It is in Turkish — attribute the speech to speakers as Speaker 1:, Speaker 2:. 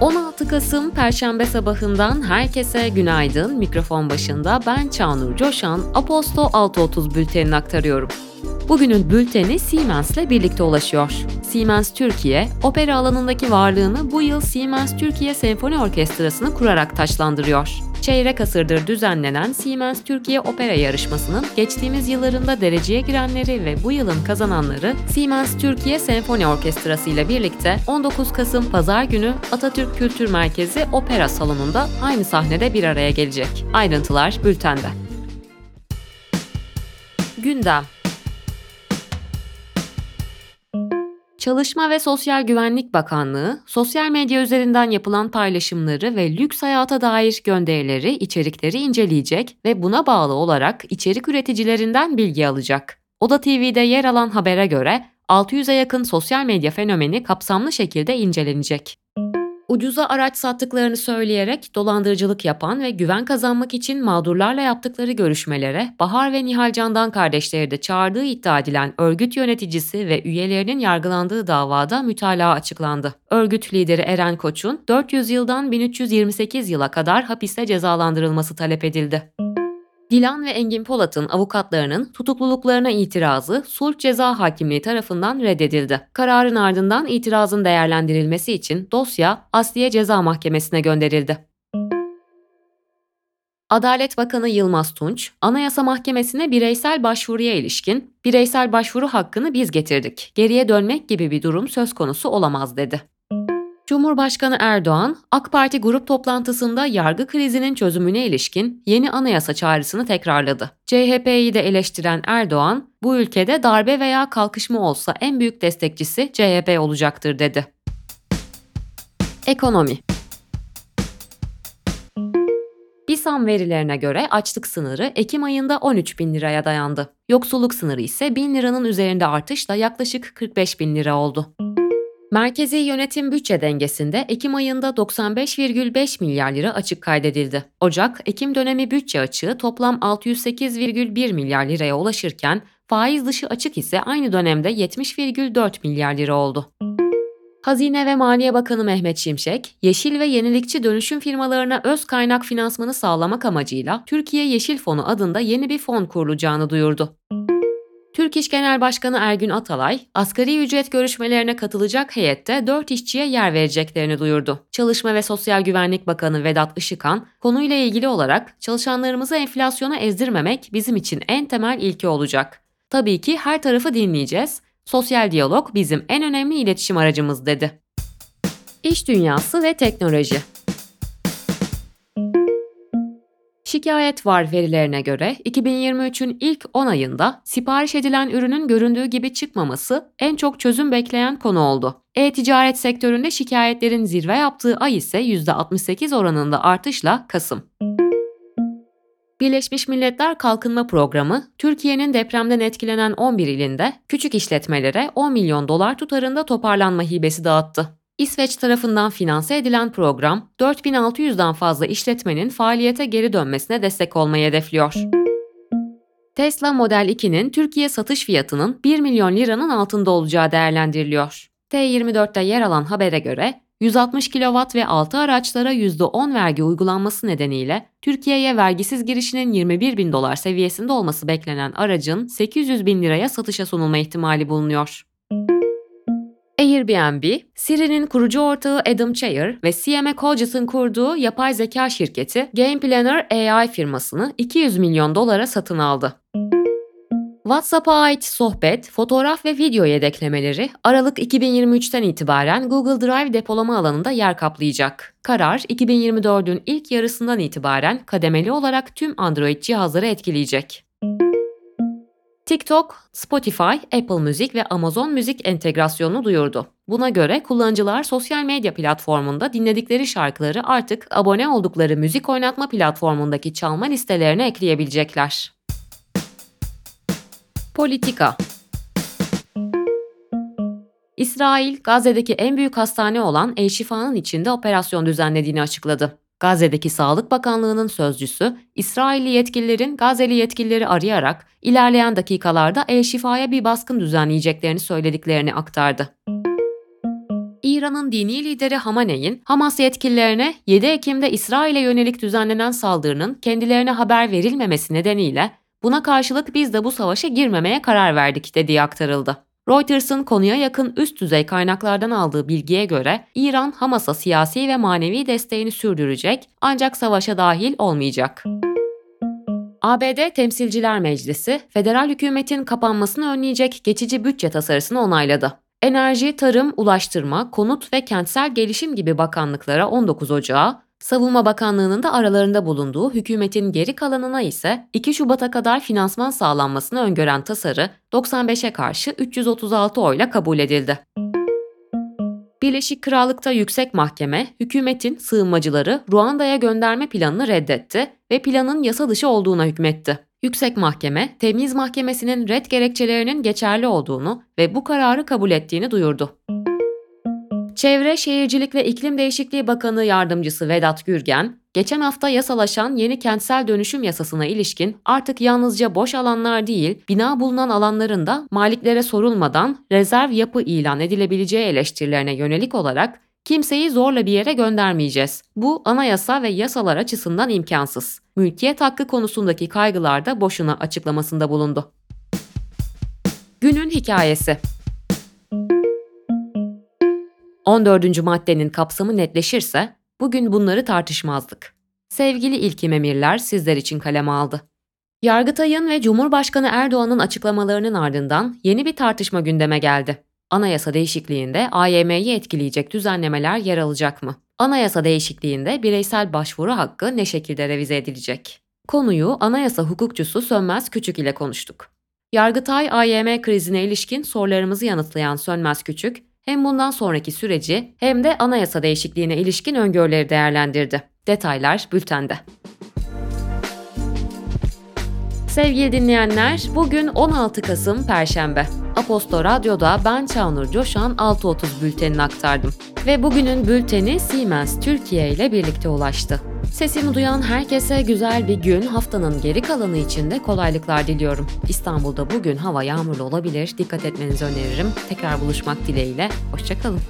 Speaker 1: 16 Kasım Perşembe sabahından herkese günaydın. Mikrofon başında ben Çağnur Coşan, Aposto 6.30 bültenini aktarıyorum. Bugünün bülteni Siemens'le birlikte ulaşıyor. Siemens Türkiye, opera alanındaki varlığını bu yıl Siemens Türkiye Senfoni Orkestrası'nı kurarak taçlandırıyor. Çeyrek asırdır düzenlenen Siemens Türkiye Opera Yarışması'nın geçtiğimiz yıllarında dereceye girenleri ve bu yılın kazananları Siemens Türkiye Senfoni Orkestrası ile birlikte 19 Kasım Pazar günü Atatürk Kültür Merkezi Opera Salonu'nda aynı sahnede bir araya gelecek. Ayrıntılar bültende. Gündem Çalışma ve Sosyal Güvenlik Bakanlığı, sosyal medya üzerinden yapılan paylaşımları ve lüks hayata dair gönderileri, içerikleri inceleyecek ve buna bağlı olarak içerik üreticilerinden bilgi alacak. Oda TV'de yer alan habere göre 600'e yakın sosyal medya fenomeni kapsamlı şekilde incelenecek ucuza araç sattıklarını söyleyerek dolandırıcılık yapan ve güven kazanmak için mağdurlarla yaptıkları görüşmelere Bahar ve Nihal Candan kardeşleri de çağırdığı iddia edilen örgüt yöneticisi ve üyelerinin yargılandığı davada mütalaa açıklandı. Örgüt lideri Eren Koç'un 400 yıldan 1328 yıla kadar hapiste cezalandırılması talep edildi. Dilan ve Engin Polat'ın avukatlarının tutukluluklarına itirazı sulh ceza hakimliği tarafından reddedildi. Kararın ardından itirazın değerlendirilmesi için dosya Asliye Ceza Mahkemesi'ne gönderildi. Adalet Bakanı Yılmaz Tunç, Anayasa Mahkemesi'ne bireysel başvuruya ilişkin, bireysel başvuru hakkını biz getirdik, geriye dönmek gibi bir durum söz konusu olamaz dedi. Cumhurbaşkanı Erdoğan, AK Parti grup toplantısında yargı krizinin çözümüne ilişkin yeni anayasa çağrısını tekrarladı. CHP'yi de eleştiren Erdoğan, bu ülkede darbe veya kalkışma olsa en büyük destekçisi CHP olacaktır dedi. Ekonomi BİSAM verilerine göre açlık sınırı Ekim ayında 13 bin liraya dayandı. Yoksulluk sınırı ise 1000 liranın üzerinde artışla yaklaşık 45 bin lira oldu. Merkezi yönetim bütçe dengesinde Ekim ayında 95,5 milyar lira açık kaydedildi. Ocak-Ekim dönemi bütçe açığı toplam 608,1 milyar liraya ulaşırken faiz dışı açık ise aynı dönemde 70,4 milyar lira oldu. Hazine ve Maliye Bakanı Mehmet Şimşek, yeşil ve yenilikçi dönüşüm firmalarına öz kaynak finansmanı sağlamak amacıyla Türkiye Yeşil Fonu adında yeni bir fon kurulacağını duyurdu. Türk İş Genel Başkanı Ergün Atalay, asgari ücret görüşmelerine katılacak heyette 4 işçiye yer vereceklerini duyurdu. Çalışma ve Sosyal Güvenlik Bakanı Vedat Işıkan, konuyla ilgili olarak çalışanlarımızı enflasyona ezdirmemek bizim için en temel ilke olacak. Tabii ki her tarafı dinleyeceğiz. Sosyal diyalog bizim en önemli iletişim aracımız dedi. İş dünyası ve teknoloji Şikayet var verilerine göre 2023'ün ilk 10 ayında sipariş edilen ürünün göründüğü gibi çıkmaması en çok çözüm bekleyen konu oldu. E-ticaret sektöründe şikayetlerin zirve yaptığı ay ise %68 oranında artışla Kasım. Birleşmiş Milletler Kalkınma Programı, Türkiye'nin depremden etkilenen 11 ilinde küçük işletmelere 10 milyon dolar tutarında toparlanma hibesi dağıttı. İsveç tarafından finanse edilen program, 4600'den fazla işletmenin faaliyete geri dönmesine destek olmayı hedefliyor. Tesla Model 2'nin Türkiye satış fiyatının 1 milyon liranın altında olacağı değerlendiriliyor. T24'te yer alan habere göre 160 kW ve altı araçlara %10 vergi uygulanması nedeniyle Türkiye'ye vergisiz girişinin 21 bin dolar seviyesinde olması beklenen aracın 800 bin liraya satışa sunulma ihtimali bulunuyor. Airbnb, Siri'nin kurucu ortağı Adam Cheyer ve CMA Colgett'ın kurduğu yapay zeka şirketi Game Planner AI firmasını 200 milyon dolara satın aldı. WhatsApp'a ait sohbet, fotoğraf ve video yedeklemeleri Aralık 2023'ten itibaren Google Drive depolama alanında yer kaplayacak. Karar 2024'ün ilk yarısından itibaren kademeli olarak tüm Android cihazları etkileyecek. TikTok, Spotify, Apple Müzik ve Amazon Müzik entegrasyonunu duyurdu. Buna göre kullanıcılar sosyal medya platformunda dinledikleri şarkıları artık abone oldukları müzik oynatma platformundaki çalma listelerine ekleyebilecekler. Politika İsrail, Gazze'deki en büyük hastane olan El Şifa'nın içinde operasyon düzenlediğini açıkladı. Gazze'deki Sağlık Bakanlığı'nın sözcüsü, İsrailli yetkililerin Gazze'li yetkilileri arayarak ilerleyen dakikalarda El Şifa'ya bir baskın düzenleyeceklerini söylediklerini aktardı. İran'ın dini lideri Hamaney'in Hamas yetkililerine 7 Ekim'de İsrail'e yönelik düzenlenen saldırının kendilerine haber verilmemesi nedeniyle buna karşılık biz de bu savaşa girmemeye karar verdik dediği aktarıldı. Reuters'ın konuya yakın üst düzey kaynaklardan aldığı bilgiye göre İran Hamas'a siyasi ve manevi desteğini sürdürecek ancak savaşa dahil olmayacak. ABD Temsilciler Meclisi, federal hükümetin kapanmasını önleyecek geçici bütçe tasarısını onayladı. Enerji, Tarım, Ulaştırma, Konut ve Kentsel Gelişim gibi bakanlıklara 19 Ocağı, Savunma Bakanlığı'nın da aralarında bulunduğu hükümetin geri kalanına ise 2 Şubat'a kadar finansman sağlanmasını öngören tasarı 95'e karşı 336 oyla kabul edildi. Birleşik Krallık'ta yüksek mahkeme, hükümetin sığınmacıları Ruanda'ya gönderme planını reddetti ve planın yasa dışı olduğuna hükmetti. Yüksek Mahkeme, Temiz Mahkemesi'nin red gerekçelerinin geçerli olduğunu ve bu kararı kabul ettiğini duyurdu. Çevre, Şehircilik ve İklim Değişikliği Bakanı Yardımcısı Vedat Gürgen, geçen hafta yasalaşan yeni kentsel dönüşüm yasasına ilişkin artık yalnızca boş alanlar değil, bina bulunan alanların da maliklere sorulmadan rezerv yapı ilan edilebileceği eleştirilerine yönelik olarak kimseyi zorla bir yere göndermeyeceğiz. Bu anayasa ve yasalar açısından imkansız. Mülkiyet hakkı konusundaki kaygılar da boşuna açıklamasında bulundu. Günün hikayesi 14. maddenin kapsamı netleşirse bugün bunları tartışmazdık. Sevgili ilkim emirler sizler için kaleme aldı. Yargıtay'ın ve Cumhurbaşkanı Erdoğan'ın açıklamalarının ardından yeni bir tartışma gündeme geldi. Anayasa değişikliğinde AYM'yi etkileyecek düzenlemeler yer alacak mı? Anayasa değişikliğinde bireysel başvuru hakkı ne şekilde revize edilecek? Konuyu anayasa hukukçusu Sönmez Küçük ile konuştuk. Yargıtay AYM krizine ilişkin sorularımızı yanıtlayan Sönmez Küçük, hem bundan sonraki süreci hem de anayasa değişikliğine ilişkin öngörüleri değerlendirdi. Detaylar bültende. Sevgili dinleyenler, bugün 16 Kasım Perşembe. Aposto Radyo'da ben Çağnur Coşan 6.30 bültenini aktardım. Ve bugünün bülteni Siemens Türkiye ile birlikte ulaştı. Sesimi duyan herkese güzel bir gün, haftanın geri kalanı için de kolaylıklar diliyorum. İstanbul'da bugün hava yağmurlu olabilir, dikkat etmenizi öneririm. Tekrar buluşmak dileğiyle, hoşçakalın.